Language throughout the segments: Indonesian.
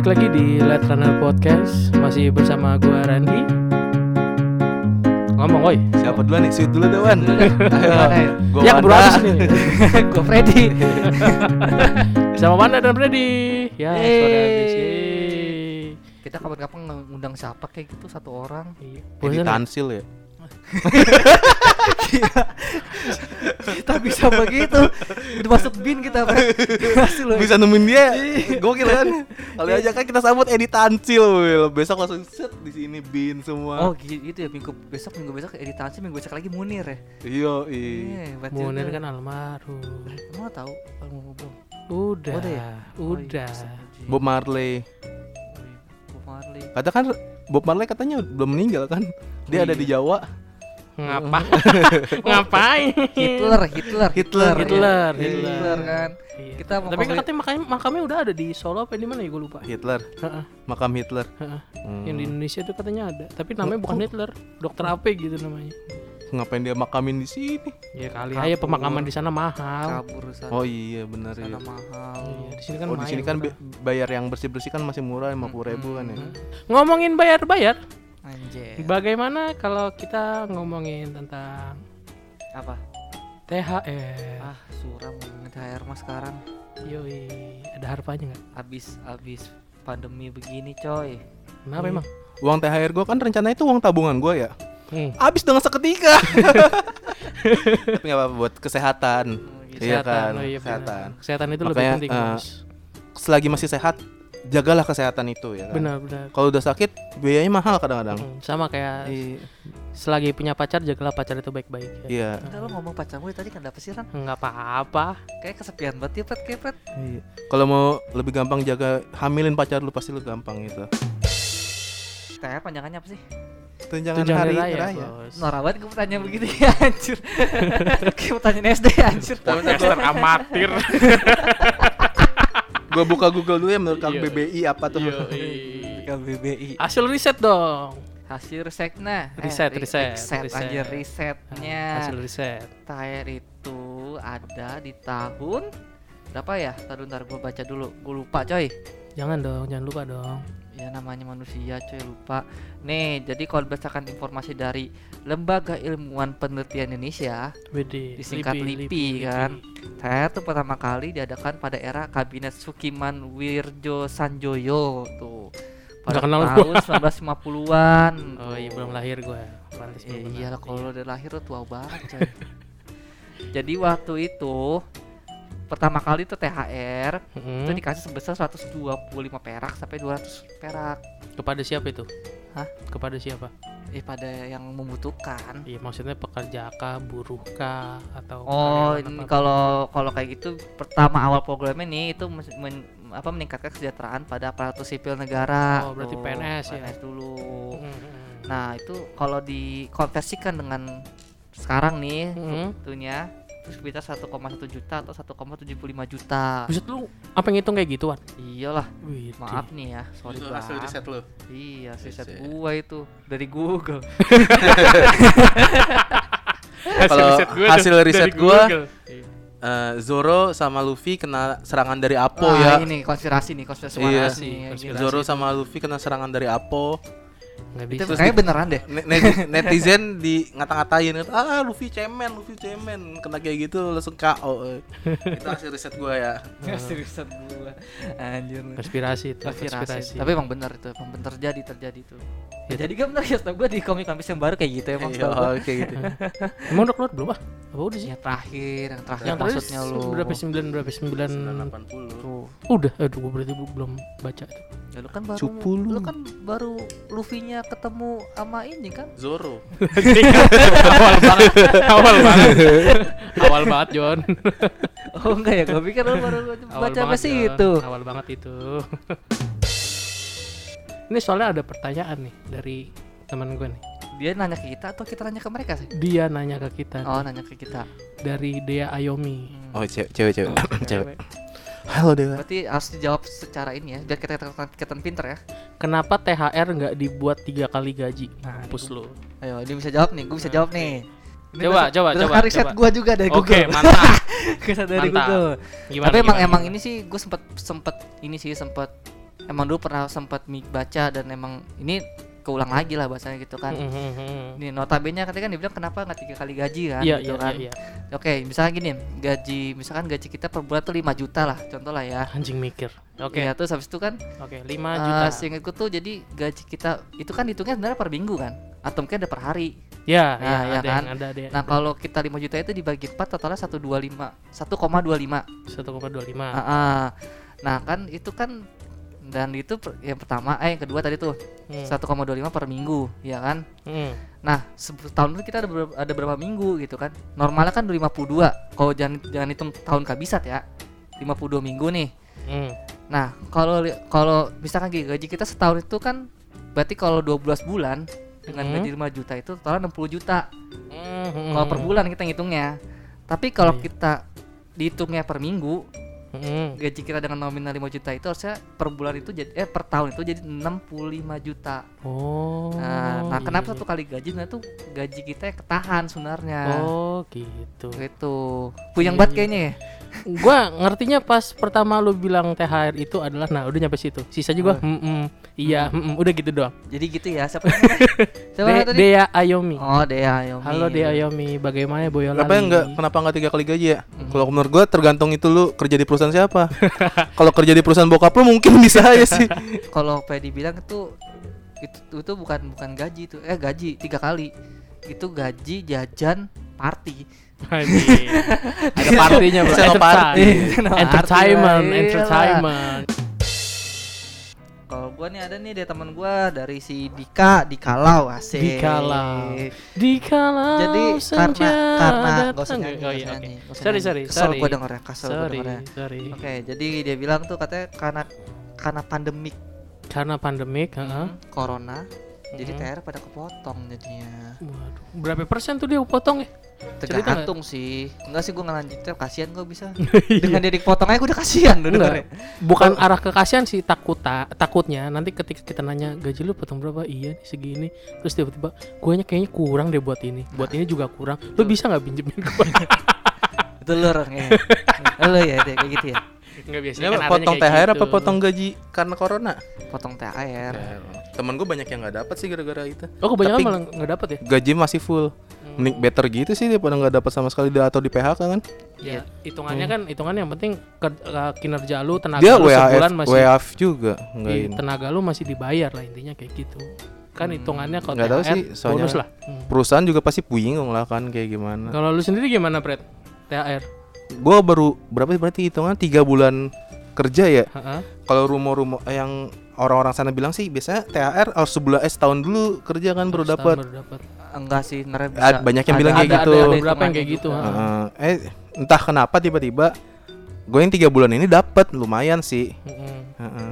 balik lagi di Let Runner Podcast Masih bersama gua Randy Ngomong woi Siapa duluan nih? Sweet dulu deh Wan Ya keburu Wanda. habis nih gue Freddy Sama Wanda dan Freddy Ya suara habis kita kapan-kapan ngundang siapa kayak gitu satu orang Iya. Bosan ya? Tansil ya kita bisa begitu. Masuk bin kita masih loh. Bisa nemuin dia. Gokil kan? Kali aja kan kita sambut Edi Tansil Wil. Besok langsung set di sini bin semua. Oh gi- gitu ya minggu besok minggu besok editasi minggu besok lagi Munir ya? Iya iya Iya, Munir kan almarhum. Emang lo tahu mau belum Udah Udah ya? Udah. Bob Marley. Bob Marley. Kata kan Bob Marley katanya belum meninggal kan? Dia ada di Jawa Ngapa? Ngapain? Hitler Hitler Hitler. Hitler, Iya, Hitler. Hitler kan Iya. Kita mau Tapi katanya makanya makamnya udah ada di Solo apa di mana ya gue lupa Hitler Heeh, Makam Hitler heeh. Hmm. Yang di Indonesia tuh katanya ada Tapi namanya bukan Hitler Dokter AP gitu namanya Ngapain dia makamin di sini Ya kali aja pemakaman di sana mahal. kabur sana, Oh iya benar sana ya mahal Iya, di sini kan Oh di sini kan bayar yang bersih-bersih kan masih murah 50 ribu kan ya. Ngomongin bayar-bayar, anjir bagaimana kalau kita ngomongin tentang apa THR? ah suram ngomongin THR mas sekarang Yoi, ada harpanya nggak? abis abis pandemi begini coy Kenapa Hmm. emang? Uang THR gue kan rencananya itu uang tabungan gue ya Hmm. Habis dengan seketika Tapi gak apa-apa buat kesehatan Iya kan, oh iya kesehatan Kesehatan itu lebih Makanya, penting. eh, Bos. Selagi masih sehat Jagalah kesehatan itu ya kan benar, benar. Kalau udah sakit biayanya mahal kadang-kadang Hmm, sama kayak I- selagi punya pacar jagalah pacar itu baik-baik ya. Iya Udah lo ngomong pacarmu tadi kan sih Ran? Enggak apa-apa. Kayak kesepian banget ya Pet, kayak Pet Iya. Kalau mau lebih gampang jaga hamilin pacar lu pasti lu gampang gitu. THR panjangannya apa sih? Tunjangan, Tunjangan hari raya, raya. Banget gue tanya begitu ya anjir Kayak pertanyaan SD anjir Podcaster amatir. Gua buka Google dulu ya menurut Kang Iya. BBI apa tuh. Yoi. KBBI Hasil riset dong. Hasil risetnya Riset, ri- riset, riset, riset. anjir risetnya Hasil riset. THR itu ada di tahun Berapa ya? Dulu, ntar gue baca dulu Gue lupa coy Jangan dong, jangan lupa dong. Ya namanya manusia coy lupa Nih jadi kalau berdasarkan informasi dari Lembaga Ilmuwan Penelitian Indonesia WD. Disingkat LIPI, kan. THR itu pertama kali diadakan pada era Kabinet Sukiman Wirjo Sanjoyo tuh pada kenal tahun 1950-an Oh iya belum lahir gue. Pantes Eh, lahir. kalau lo udah lahir lo tua banget coy. Jadi waktu itu pertama kali tuh THR Mm-mm. itu dikasih sebesar 125 perak sampai 200 perak. kepada siapa itu? Hah? Kepada siapa? Eh pada yang membutuhkan. Iya maksudnya pekerja kah, buruh kah, atau Oh, ini kalau kalau kayak gitu pertama awal programnya nih itu men- apa meningkatkan kesejahteraan pada aparatur sipil negara. Oh, berarti Tuh, PNS ya? PNS dulu. Mm-mm. Nah, itu kalau dikonversikan dengan sekarang nih Mm-mm. tentunya itu sekitar 1,1 juta atau 1,75 juta. Buset lu apa ngitung kayak gituan? Iyalah, Wih, maaf nih ya, sorry Itu bang. hasil riset lu. Iya, riset Riset. gua itu dari Google. Kalau hasil riset gua. Eh, Zoro sama Luffy kena serangan dari Apo Wah, ya. ini konspirasi nih, konspirasi Iya. Konspirasi. Zoro sama Luffy kena serangan dari Apo. Nggak Itu bisa. kayaknya beneran deh. Ne- ne- netizen di ngata-ngatain ah Luffy cemen, Luffy cemen. Kena kayak gitu langsung KO. eh. Itu hasil riset gua ya. Hasil riset gua. Anjir. konspirasi itu konspirasi. konspirasi. Tapi emang bener itu, emang bener terjadi, terjadi tuh. Ya, jadi kan bener ya, setahu gua di komik-komik yang baru kayak gitu emang Iya, setahu gua. kayak gitu. Emang udah keluar belum ah? Apa udah sih? Ya terakhir, yang terakhir Yang terakhir maksudnya lu. berapa sembilan berapa sembilan 80. Tuh. udah aduh gua berarti belum baca itu Ya lu kan baru Cupu lu. lu kan baru Luffy-nya ketemu sama ini kan. Zoro. awal banget awal banget awal banget John Oh enggak ya, gua pikir lu baru awal baca apa sih itu. awal banget itu ini soalnya ada pertanyaan nih dari teman gue nih Dia nanya ke kita atau kita nanya ke mereka sih? dia nanya ke kita Oh, nih, nanya ke kita. dari Dea Ayomi Hmm. Oh, cewek, cewek, cewek. Halo Dewa. Berarti harus dijawab secara ini ya, biar kita kelihatan pinter ya. kenapa THR nggak dibuat tiga kali gaji Nah, mampus lu Ayo, dia bisa jawab nih, gue bisa jawab nih. Ini Coba, coba, coba, riset coba. gua juga dari oke Google. mantap Riset dari Mantap. Google. Gimana, Tapi emang gimana, emang gimana? ini sih gue sempet sempet ini sih sempet emang dulu pernah sempat baca dan emang ini keulang lagi lah bahasanya gitu kan. Mm, mm, mm. Ini notabene katanya kan dibilang kenapa nggak tiga kali gaji kan? Iya gitu iya kan. iya iya. Oke, misalnya gini, gaji misalkan gaji kita per bulan tuh 5 juta lah, contoh lah ya. Anjing mikir. Oke. Iya, terus habis itu kan Oke, 5 eh, juta. seingatku tuh jadi gaji kita itu kan hitungnya sebenarnya per minggu kan atau mungkin ada per hari. Ya, Nah, ya, ya ada kan? yang ada ada. yang Nah, ada. kalau kita 5 juta itu dibagi 4 totalnya 125, 1,25. 1,25. Ah, ah. Nah, kan itu kan dan itu per- yang pertama eh yang kedua tadi tuh Hmm. 1,25 per minggu, ya kan? Hmm. Nah, setahun itu kita ada berapa, ada berapa minggu gitu kan? Normalnya kan 52. Kalau jangan jangan hitung tahun kabisat ya. 52 minggu nih. Hmm. Nah, kalau kalau misalkan gaji kita setahun itu kan berarti kalau 12 bulan dengan Mhm. gaji 5 juta itu total 60 juta. Hmm. Kalau per bulan kita ngitungnya. Tapi kalau Iya. kita dihitungnya per minggu, Hmm. gaji kita dengan nominal 5 juta itu harusnya per bulan itu jadi eh per tahun itu jadi 65 juta. Oh. Nah, nah iya, kenapa satu kali gaji nah itu gaji kita yang ketahan sebenarnya. Oh, gitu. Gitu. Puyeng Iya, banget iya. kayaknya ya. gua ngertinya pas pertama lu bilang THR itu adalah nah udah nyampe situ. Sisa juga Oh. hmm, hmm, iya, hmm, hmm, udah gitu doang. Jadi gitu ya. Siapa namanya? Siapa De- tadi? Dea Ayomi. Oh, Dea Ayomi. Halo Dea Ayomi, bagaimana Boyolali? Kenapa enggak kenapa enggak tiga kali gaji ya? Kalau menurut gua tergantung itu lu kerja di perusahaan siapa. Kalau kerja di perusahaan bokap lu mungkin bisa aja sih. Kalau Pedi bilang itu itu itu bukan bukan gaji itu. Eh gaji tiga kali. Itu gaji jajan party. Ada partinya, Bro. Party. Entertainment. Entertainment. Kalau gua nih ada nih dari teman gua dari si Dika Dikalau asik. Dikalau. Dikalau Jadi karena karena nggak usah nyanyi, Oh iya, oke. nyanyi, Sorry, sorry, Kesel gua dengernya, kesel gua Sorry, dengernya. sorry. Oke, jadi dia bilang tuh katanya karena karena pandemik Karena pandemik, heeh. corona, jadi Mhm. THR pada kepotong jadinya. Waduh, berapa persen tuh dia potong ya? Tergantung sih. Enggak sih gua ngelanjutin kasihan gua bisa. Iya. Dengan dia dipotong aja gua udah kasihan dengernya. Bukan arah ke kasihan sih takut ta- takutnya nanti ketika kita nanya gaji lu potong berapa iya nih segini terus tiba-tiba guanya kayaknya kurang deh buat ini buat ini juga kurang lu bisa nggak pinjemin gua Itu lu orangnya. Lu ya kayak gitu ya. Nggak biasanya kan potong THR gitu. apa potong gaji karena corona? Potong THR. Temen gue banyak yang nggak dapat sih gara-gara itu. oh kebanyakan Tapi- malah nggak dapet ya Gaji masih full. Mending better gitu sih daripada nggak dapat sama sekali di- atau di PHK kan? ya hitungannya kan hitungannya yang penting ke- ke- kinerja lu tenaga Dia lu WAF, sebulan masih WAF juga nggak Iya, ini. tenaga lu masih dibayar lah intinya kayak gitu kan hitungannya kalau Nggak tahu THR sih, soalnya- bonus lah Hmm. Perusahaan juga pasti bingung lah kan kayak gimana. kalau lu sendiri gimana Pret THR Gue baru berapa sih berarti hitungan tiga bulan kerja ya. Heeh. Kalau rumor-rumor yang orang-orang sana bilang sih biasanya THR harus sebulan eh setahun dulu kerja kan baru dapat. baru dapat Enggak sih, bisa. Banyak yang bilang Ada- kayak ada- gitu. ada- beberapa yang kayak gitu. Heeh. eh entah kenapa tiba-tiba gue yang tiga bulan ini dapat lumayan sih. Heeh. Heeh.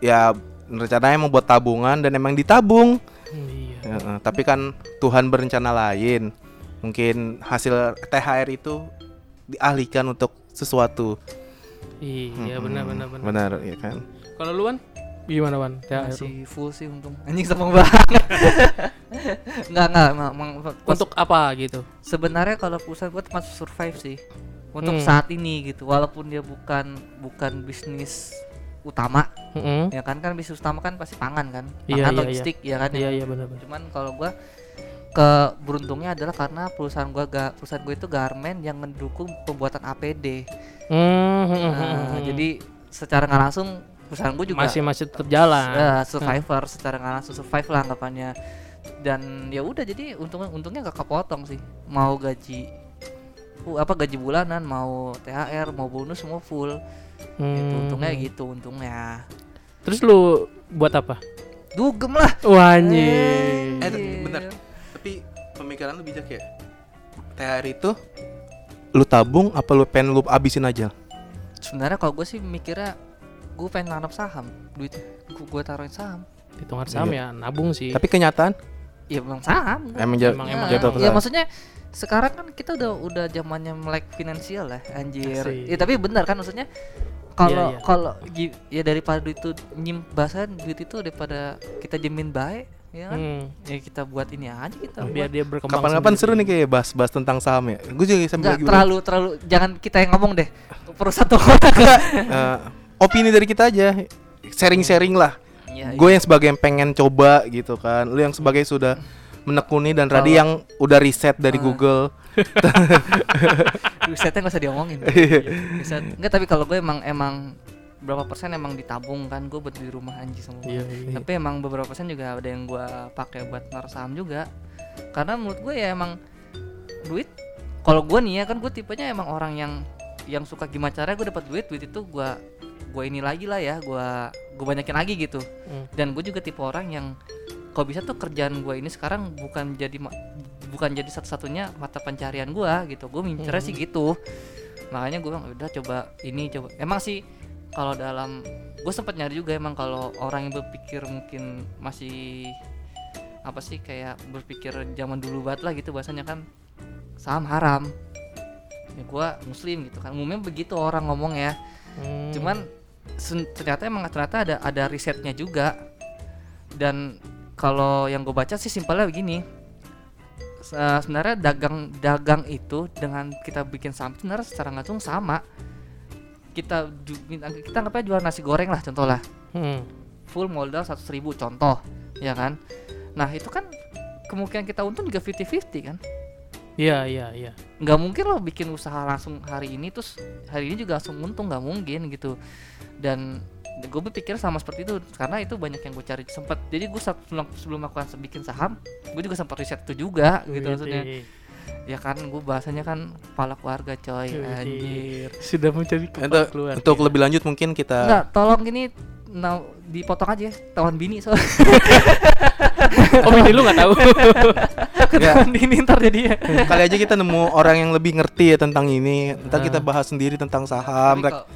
Ya rencananya mau buat tabungan dan emang ditabung. iya Heeh, tapi kan Tuhan berencana lain. Mungkin hasil THR itu dialihkan untuk sesuatu. iya Mm-mm. benar benar benar Benar ya kan? kalau lu Wan gimana Wan lu? Masih full sih untung. Anjing sama banget. enggak enggak, untuk apa gitu sebenarnya kalau perusahaan gua termasuk survive sih. Untuk Hmm. saat ini gitu, walaupun dia bukan bukan bisnis utama, Heeh. ya kan kan bisnis utama kan pasti pangan kan, Iya, pangan iya, logistik ya kan. ya. iya iya benar benar Cuman kalau gua ke beruntungnya adalah karena perusahaan gua ga, perusahaan gue itu garment yang mendukung pembuatan APD. Hmm, hmm, hmm, hmm, hmm. jadi secara nggak langsung perusahaan gue juga masih masih tetap jalan. Ya, survivor secara nggak langsung survive lah anggapannya. Dan ya udah jadi untungnya untungnya gak kepotong sih. Mau gaji uh, apa gaji bulanan mau THR mau bonus semua full. Hmm. gitu untungnya gitu untungnya. Terus lu buat apa? Dugem lah. Wah anjing. Eh, tapi bener. Tapi pemikiran lu bijak ya. THR itu lu tabung apa lu pengen lu abisin aja? sebenarnya kalau gue sih mikirnya gue pengen nanam saham duit gue, gue taruhin saham hitungan saham Iya. ya nabung sih Tapi kenyataan ya memang saham emang Emang- Ya, emang jatuh ya ke- maksudnya sekarang kan kita udah udah zamannya melek finansial lah anjir. Asik. Ya tapi benar kan maksudnya kalau Iya, iya. kalau ya daripada duit itu nyim bahasa duit itu daripada kita jamin baik ya kan. Hmm. Ya kita buat ini aja kita. biar buat. dia berkembang Kapan-kapan seru nih kayak bahas-bahas tentang saham ya. Gue juga sambil Nggak lagi terlalu terlalu jangan kita yang ngomong deh. Perusahaan tuh Enggak, eh, opini dari kita aja. sharing-sharing lah. Iya, Gue yang sebagai yang pengen coba gitu kan. Lu yang sebagai sudah menekuni dan Radi Kalau- yang udah riset dari Ah. Google. risetnya nggak usah diomongin Iya. riset enggak tapi kalau gue emang emang berapa persen emang ditabung kan gue buat di rumah anjing semua Iya, iya. tapi emang beberapa persen juga ada yang gue pakai buat naruh saham juga. Karena menurut gue ya emang duit kalau gue nih ya kan gue tipenya emang orang yang yang suka gimana caranya gue dapat duit duit itu gue gue ini lagi lah ya gue gue banyakin lagi gitu. Hmm. dan gue juga tipe orang yang kalau bisa tuh kerjaan gue ini sekarang bukan jadi bukan jadi satu-satunya mata pencarian gue gitu. Gue mincernya sih gitu. Makanya gue bilang udah coba ini coba. Emang sih kalau dalam gue sempat nyari juga emang kalau orang yang berpikir mungkin masih apa sih kayak berpikir zaman dulu banget lah gitu bahasanya kan saham haram. Ya gue muslim gitu kan umumnya begitu orang ngomong ya. Hmm. cuman ternyata emang ternyata ada ada risetnya juga. Dan kalau yang gue baca sih simpelnya begini Se- sebenarnya dagang dagang itu dengan kita bikin saham sebenarnya secara langsung sama kita kita anggap aja jual nasi goreng lah contoh lah Hmm. full modal 100.000 ribu contoh ya kan nah itu kan kemungkinan kita untung juga 50-50 kan Iya, iya, iya. nggak mungkin lo bikin usaha langsung hari ini terus hari ini juga langsung untung nggak mungkin gitu dan gue berpikir sama seperti itu karena itu banyak yang gue cari sempat jadi gue sebelum sebelum melakukan bikin saham gue juga sempat riset itu juga gitu Widih. maksudnya ya kan gue bahasanya kan kepala keluarga coy anjir Sudah mencari Untuk, kepala keluar. untuk lebih lanjut mungkin kita enggak tolong ini nah, dipotong aja tawan bini soalnya Oh, ini lu nggak tahu. ketahuan bini ntar jadi ya kali aja kita nemu orang yang lebih ngerti ya tentang ini. Ntar kita Ah. bahas sendiri tentang saham. Rek-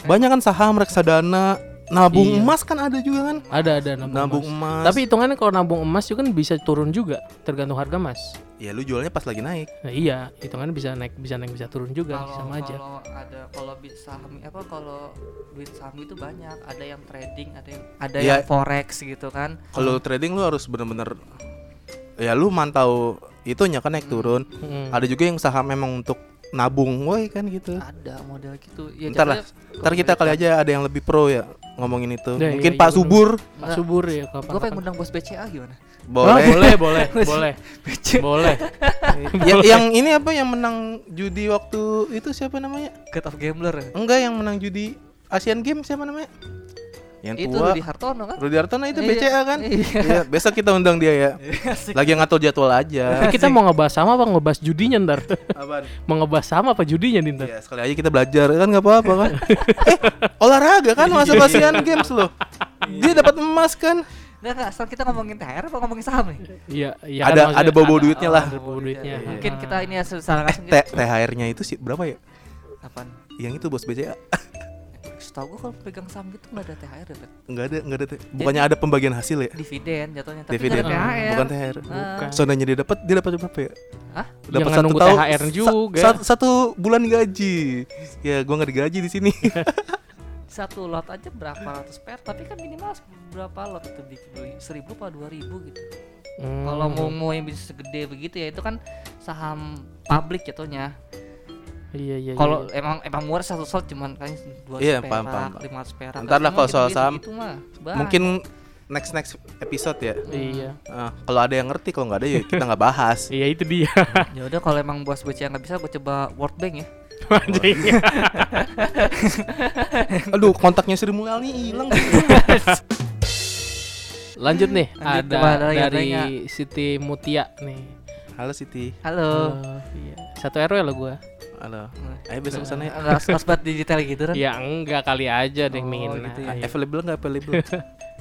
banyak kan saham, reksadana, nabung Iya. emas kan ada juga kan? ada ada nabung, Nabung emas. emas. Tapi hitungannya kalau nabung emas juga kan bisa turun juga, tergantung harga emas. ya lu jualnya pas lagi naik. Nah, iya, hitungannya bisa naik, bisa naik, bisa turun juga, kalau sama aja. kalau ada kalau duit saham apa kalau duit saham itu banyak ada yang trading ada yang ada Iya. yang forex gitu kan Kalau trading lu harus bener-bener ya lu mantau itunya kan naik turun. Hmm. Ada juga yang saham memang untuk nabung, woi kan gitu. ada model gitu ya Ntar lah, Ntar kita kali aja ada yang lebih pro ya ngomongin itu. Ya, Mungkin iya, Pak iya, Subur Pak Subur ya kapan? gue pengen undang bos BCA gimana boleh. boleh, boleh, boleh, BCA boleh. Ya, yang ini apa yang menang judi waktu itu siapa namanya? God of Gambler ya? Enggak yang menang judi Asian Games siapa namanya? Yang itu tua. Rudi Hartono kan Rudi Hartono itu Iya. BCA kan? Iya. Iya, besok kita undang dia ya. Lagi ngatur jadwal aja. Tapi kita mau ngebahas sama apa ngebahas judinya ntar? Apaan? mau ngebahas sama apa judinya nih ntar? Iya, sekali aja kita belajar kan nggak apa-apa kan. eh, olahraga kan masuk Asian Games loh. Dia dapat emas kan. Nggak, nggak, sekarang kita ngomongin THR apa ngomongin saham nih? Iya, iya Ada- maksudnya ada bau-bau duitnya lah. Ada bau duitnya. Mungkin kita ini secara langsung T- THR-nya itu sih berapa ya? Apaan? Yang itu bos BCA. Setahu gue kalau pegang saham gitu nggak ada THR ya, Bet? Enggak ada, enggak ada. Bukannya ada pembagian hasil ya? dividen jatuhnya tapi Dividen. nggak ada THR. Bukan THR. Ah. Bukan. Soalnya dia dapat, dia dapat berapa ya? Hah? Dapat Jangan nunggu THR juga. Satu, satu bulan gaji. Ya, gua nggak digaji di sini. satu lot aja berapa ratus per tapi kan minimal berapa lot itu bikin beli seribu apa dua ribu gitu Hmm. kalau mau mau yang bisa segede begitu ya itu kan saham publik jatuhnya Iya, iya. kalau iya. emang emang murah satu slot cuman kan dua Iya, perak paham, paham, paham. lima ratus perak Ntar lah kalau soal saham, gitu mah. Mungkin next next episode ya. Iya. Ah, kalau ada yang ngerti, kalau nggak ada ya kita nggak bahas. Iya itu dia. ya udah kalau emang bos BCA nggak bisa gue coba World Bank ya Anjing. Aduh, kontaknya Sri Mulyani hilang. Lanjut nih, Lanjut, ada yang dari. Siti Mutia nih. Halo Siti. halo Oh, iya. Satu RW lo gua. Halo. Ayo besok ke sana ya. nggak harus banget digital gitu kan Ya enggak kali aja deh Oh, mingin. gitu ya. iya. Available nggak available?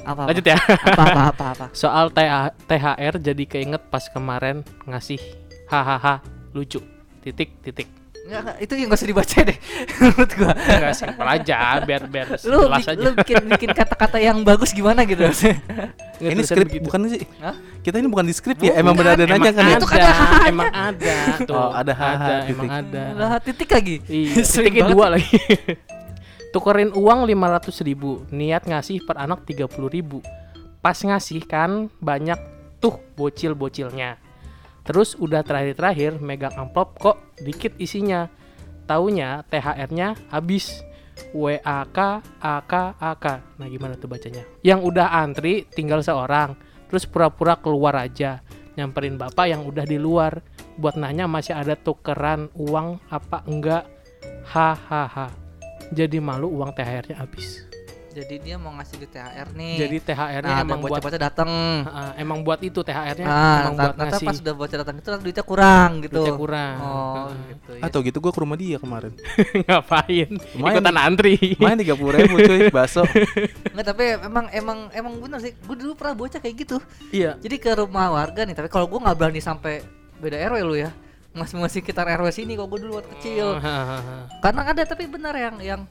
apa, apa Lanjut ya. apa apa apa, apa. Soal TH THR jadi keinget pas kemarin ngasih hahaha lucu. Titik titik. Nggak, itu yang gak usah dibaca deh menurut gua Enggak simpel aja biar biar lu, jelas aja. lu bikin bikin kata-kata yang bagus gimana gitu Nggak ini skrip begitu. bukan sih? Hah? Kita ini bukan di skrip ya? Emang benar ada nanya kan ya? Itu kan ada emang ada tuh. Oh, ada ada emang ada. lah titik lagi Iya, titiknya dua lagi. Tukerin uang 500 ribu Niat ngasih per anak 30 ribu Pas ngasih kan banyak tuh bocil-bocilnya Terus udah terakhir-terakhir megang amplop kok dikit isinya Taunya THR-nya habis W A K A K A K. Nah, gimana tuh bacanya? Yang udah antri tinggal seorang, terus pura-pura keluar aja, nyamperin bapak yang udah di luar buat nanya masih ada tukeran uang apa enggak. Hahaha. Jadi malu uang THR-nya habis. Jadi dia mau ngasih di THR nih. Jadi THR-nya nah, emang buat bocah-bocah datang. Ah, emang buat itu THR-nya Nah, emang buat ngasih pas udah bocah datang itu duitnya kurang gitu. duitnya kurang. Oh, gitu ya. Atau gitu gua ke rumah dia kemarin. Ngapain? Lumayan Ikutan nih. antri. Main tiga puluh ribu cuy, bakso. Enggak, tapi emang emang emang bener sih. Gue dulu pernah bocah kayak gitu. Iya. Jadi ke rumah warga nih, tapi kalau gue nggak berani sampai beda RW lu ya. Masih masih sekitar RW sini kok gue dulu waktu kecil. Karena ada tapi bener yang yang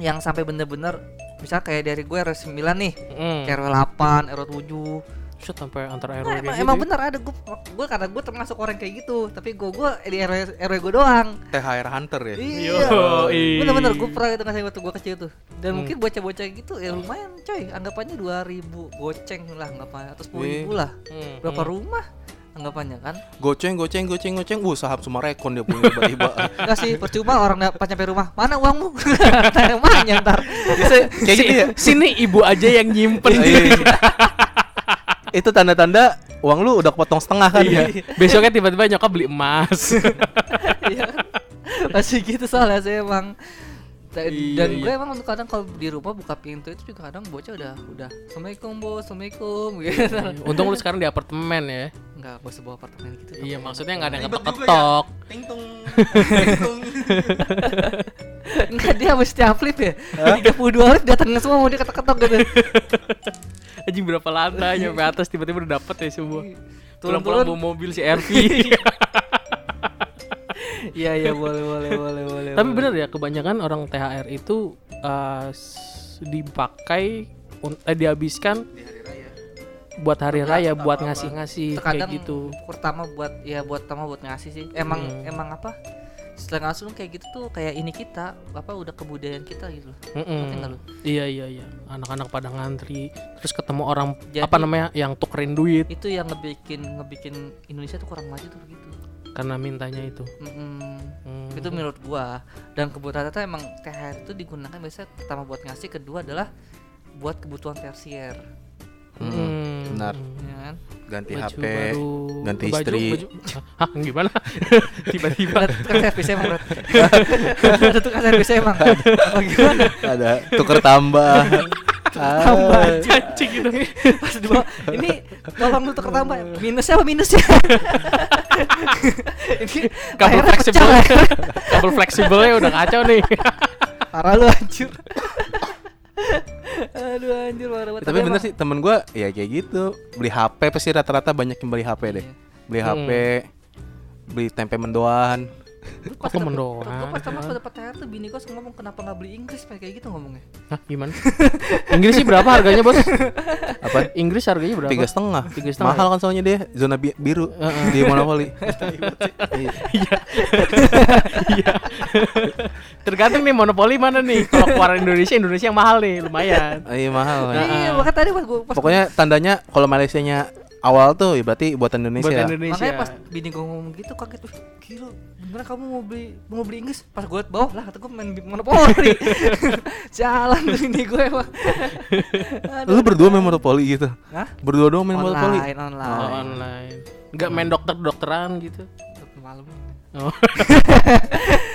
yang sampai bener-bener misal kayak dari gue RW 9 nih, Mm. ke RW 8, RW 7. Shit, sampai antar RW Nah, emang, gitu emang ya. bener ada gue gue karena gue termasuk orang kayak gitu, tapi gue gue di RW RW gue doang. THR Hunter ya. Iya. Yoi. Bener-bener gue pernah itu ngasih waktu gue kecil tuh. Dan Hmm. mungkin bocah-bocah gitu ya lumayan coy. Anggapannya 2000 goceng lah anggapannya atau 10 ribu Wih. lah. Hmm, Berapa hmm. rumah anggapannya kan? Goceng, goceng, goceng, goceng. Uh, sahab Sumarekon dia punya tiba-tiba. Enggak sih, percuma orang pas nyampe rumah. Mana uangmu? Tanya mana ntar. Biasa kayak gitu ya. Sini ibu aja yang nyimpen. Iya. Itu tanda-tanda uang lu udah kepotong setengah kan ya. Iya. Besoknya tiba-tiba nyokap beli emas. Iya? Masih gitu soalnya sih emang. Da- Iya, Dan iya. gue emang kadang kalau di rumah buka pintu itu juga kadang bocah udah udah Assalamualaikum bos, Assalamualaikum gitu. Untung lu sekarang di apartemen ya. Enggak, gue sebuah apartemen gitu. Iya, maksudnya nggak ada yang juga ketok-ketok. Tingtung. Tingtung. Enggak dia mesti flip ya. 32 lift datang semua mau dia ketok-ketok gitu. Anjing berapa lantai nyampe atas tiba-tiba udah dapet ya semua. Turun-turun. Pulang-pulang bawa mobil si RV. Iya iya boleh boleh boleh boleh. Tapi bener ya kebanyakan orang THR itu eh, s- dipakai eh, dihabiskan buat hari raya buat ngasih-ngasih kayak gitu. pertama buat ya buat pertama buat ngasih sih emang Hmm. emang apa setelah langsung kayak gitu tuh kayak ini kita apa udah kebudayaan kita gitu nggak lu? Iya iya iya. Anak-anak pada ngantri, terus ketemu orang Jadi- apa namanya yang tukerin duit itu yang ngebikin ngebikin Indonesia tuh kurang maju tuh gitu karena mintanya itu. Mm-mm. Hmm. itu menurut gua dan kebutuhan rata emang THR itu digunakan biasanya pertama buat ngasih kedua adalah buat kebutuhan tersier Hmm. Benar. ya kan Ganti Baju HP, baru, ganti baju- istri. baju- Hah, gimana? Tiba-tiba Ada tukang servis emang Bro. ada tukang servis emang apa gimana ada tuker tambah. tambah Ah. cacing gitu. pas di bawah ini tolong lu tukar tambah minusnya apa minusnya ini Kabel fleksibel. ya. Kabel fleksibelnya udah kacau nih. parah lu anjir aduh anjir parah banget Tapi bener sih temen gua ya kayak gitu. Beli HP pasti rata-rata banyak yang beli HP deh. Iya. Beli HP, Hmm. beli tempe mendoan. Pas mendoan? gua pas sama pas dapet THR tuh bini gua ngomong kenapa nggak beli Inggris kayak gitu ngomongnya Hah, gimana? Inggris sih berapa harganya, Bos? Apa? Inggris harganya berapa? Tiga setengah. Tiga setengah. Mahal kan soalnya dia zona bi- biru di Monopoly. Iya. Iya. Tergantung nih monopoli mana nih. Kalau keluar Indonesia, Indonesia yang mahal nih, lumayan. Iya mahal. Iya makanya tadi pas gua pas Pokoknya tandanya kalau Malaysianya awal tuh ya berarti buatan Indonesia. Buat Indonesia. makanya pas bini gua ngomong gitu kaget wih gila gimana kamu mau beli mau beli Inggris pas gua liat bawah lah kata gua main monopoli jalan tuh bini gua emang Aduh, Lu berdua main Monopoly gitu? Hah? Berdua doang main Monopoly? online Oh, online online. Enggak main dokter-dokteran gitu. malam Oh.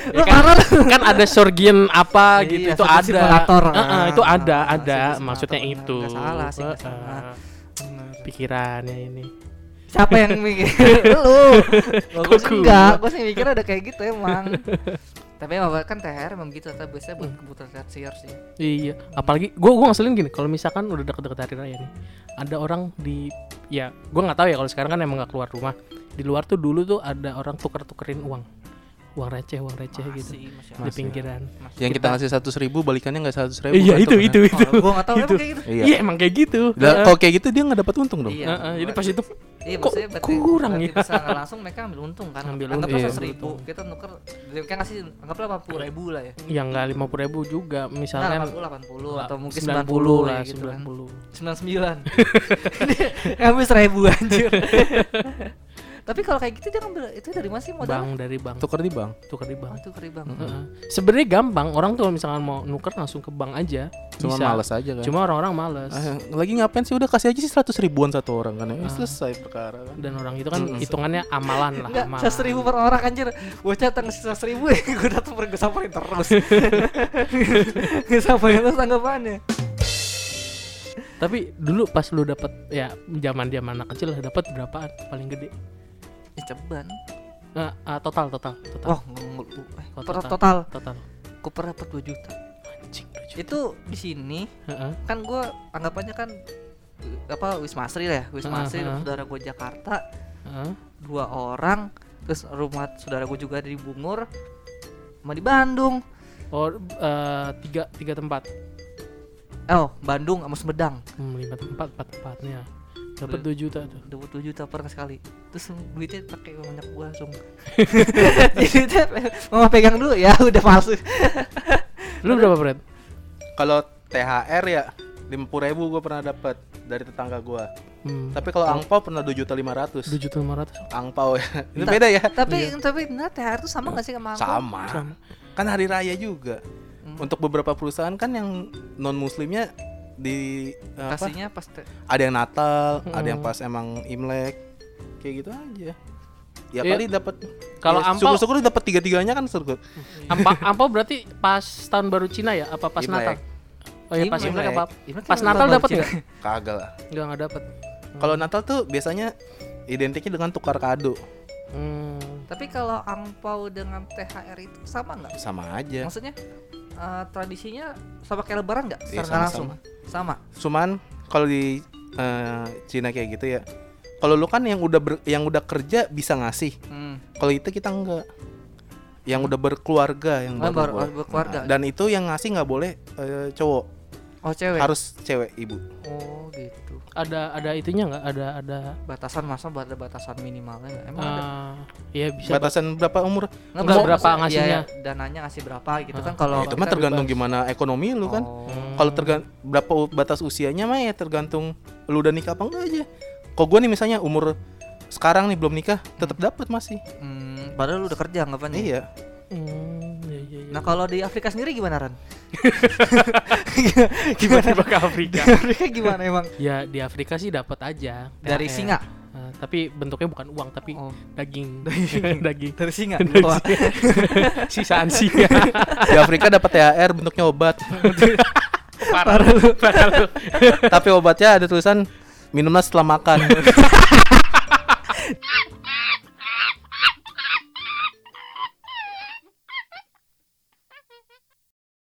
Ya kan, kan ada surgeon apa gitu Iya, itu ada. simulator. Heeh, itu Ah, ada, ada. Maksudnya itu. benar. Nggak salah sih, salah. Pikirannya ini. siapa yang mikir lu gua Kok sih enggak gua sih mikir ada kayak gitu emang tapi emang kan THR emang gitu tapi biasanya buat kebutuhan tersier sih Iya, apalagi gua gua ngeselin gini kalau misalkan udah deket-deket hari raya nih. Ada orang di ya gua nggak tahu ya kalau sekarang kan emang nggak keluar rumah. Di luar tuh dulu tuh ada orang tuker-tukerin uang. Uang receh, uang receh gitu Masih, masih di pinggiran. Masih. Yang kita ngasih seratus ribu balikannya nggak seratus ribu. Iya, kan itu itu itu. Oh, gua nggak tahu emang kayak gitu Iya. Iya, emang kayak gitu. Lah, Heeh. Kalau kayak gitu dia nggak dapat untung dong. Iya. Heeh, jadi pas itu Iya, Kok kurang berarti ya? langsung mereka ambil untung kan. Ambil untung. Iya. ribu, kita nuker, mereka ngasih anggaplah delapan puluh ribu lah ya. ya nggak lima puluh ribu juga Nah, misalkan delapan puluh, delapan puluh atau mungkin 90 sembilan puluh lah gitu sembilan kan. puluh Sembilan sembilan. Ngambil seribu anjir. Tapi kalau kayak gitu dia ngambil itu dari mana sih modal? Bank dari bank. Tuker di bank. Tukar di bank. Oh, itu keri bang. Heeh. Sebenarnya gampang. Orang tuh misalkan mau nuker langsung ke bank aja. Cuma Bisa. males aja kan. Cuma orang-orang males. Ah, lagi ngapain sih udah kasih aja sih 100 ribuan satu orang kan ya. Ah. Selesai perkara kan. Dan orang itu kan Mm-mm. hitungannya amalan lah. Enggak, amalan. seratus ribu per orang anjir. Bocah tanggal seratus ribu ya, gue datang gue samperin terus. gue samperin terus tanggapannya. Tapi dulu pas lu dapat ya zaman-zaman anak kecil lah dapat berapaan paling gede? Ya ceban. Nah, ah, total total total. Eh, Oh, total. total. total. Gue pernah dapat 2 juta. Anjing, dua juta. Itu di sini Heeh. kan gue anggapannya kan eh, apa Wisma Asri lah ya Wisma Asri ah. saudara gue Jakarta Heeh. dua orang terus rumah saudara gue juga ada di Bungur sama di Bandung Oh, eh, tiga tiga tempat. oh Bandung sama Sumedang Hmm, lima tempat, empat tempatnya. Dapat 2 juta tuh. dapat 2 juta per sekali terus duitnya pakai banyak gua langsung jadi mama pegang dulu ya udah palsu Lu berapa, Fred? Kalau THR ya 50 ribu gue pernah dapat dari tetangga gue. Hmm. Tapi kalau angpau pernah 2 juta 500 2 juta 500. Angpau ya. Itu Ta- beda ya. tapi tapi nah THR itu sama gak sih? Sama. Sama. Kan hari raya juga. Hmm. Untuk beberapa perusahaan kan yang non muslimnya di apa? kasihnya pas te- Ada yang Natal, ada yang Hmm. pas emang Imlek. Kayak gitu aja. Ya Iya. kali dapat Kalau ya, ampau syukur-syukur dapat tiga-tiganya kan syukur. Ampa, ampau berarti pas tahun baru Cina ya? Apa pas Imlek. Natal? Oh iya pas Imlek. Imlek apa? Imlek Pas kan Natal dapat nggak? Kagak lah. Enggak enggak dapat. Kalau Natal tuh biasanya identiknya dengan tukar kado. Hmm. tapi kalau angpau dengan THR itu sama nggak Sama aja. maksudnya eh, tradisinya sama kayak lebaran nggak Iya, secara nggak langsung sama-sama. sama Cuman kalau di eh, Cina kayak gitu ya. Kalau lu kan yang udah ber- yang udah kerja bisa ngasih. Hmm. Kalau itu kita enggak. Yang udah berkeluarga yang Oh, baru baru- berkeluarga. Nah, dan itu yang ngasih nggak boleh eh, cowok, oh cewek harus cewek ibu. oh gitu Ada ada itunya nggak? Ada ada batasan masa ada batasan minimalnya nggak? emang ada eh, Iya bisa. Batasan berapa umur? Nggak, Umur berapa maksudnya, ngasihnya? iya, dananya ngasih berapa gitu Ah. kan kalau Ya, itu mah tergantung bebas. gimana ekonomi lu kan. Oh. Hmm. Kalau tergantung berapa batas usianya mah ya tergantung lu udah nikah apa enggak aja. Kok gua nih misalnya umur sekarang nih belum nikah, tetap dapat masih. Hmm, padahal lu udah kerja anggapannya. Iya. Hmm, iya. Nah kalau di Afrika sendiri gimana Ran? tiba-tiba ke Afrika. Di Afrika gimana emang? ya di Afrika sih dapat aja. Dari THR. singa. Eh, tapi bentuknya bukan uang tapi Oh, daging. Daging. daging. dari singa. Sisaan singa. Di Afrika dapat THR bentuknya obat. Parah lu. Parah lu. Tapi obatnya ada tulisan minumlah setelah makan.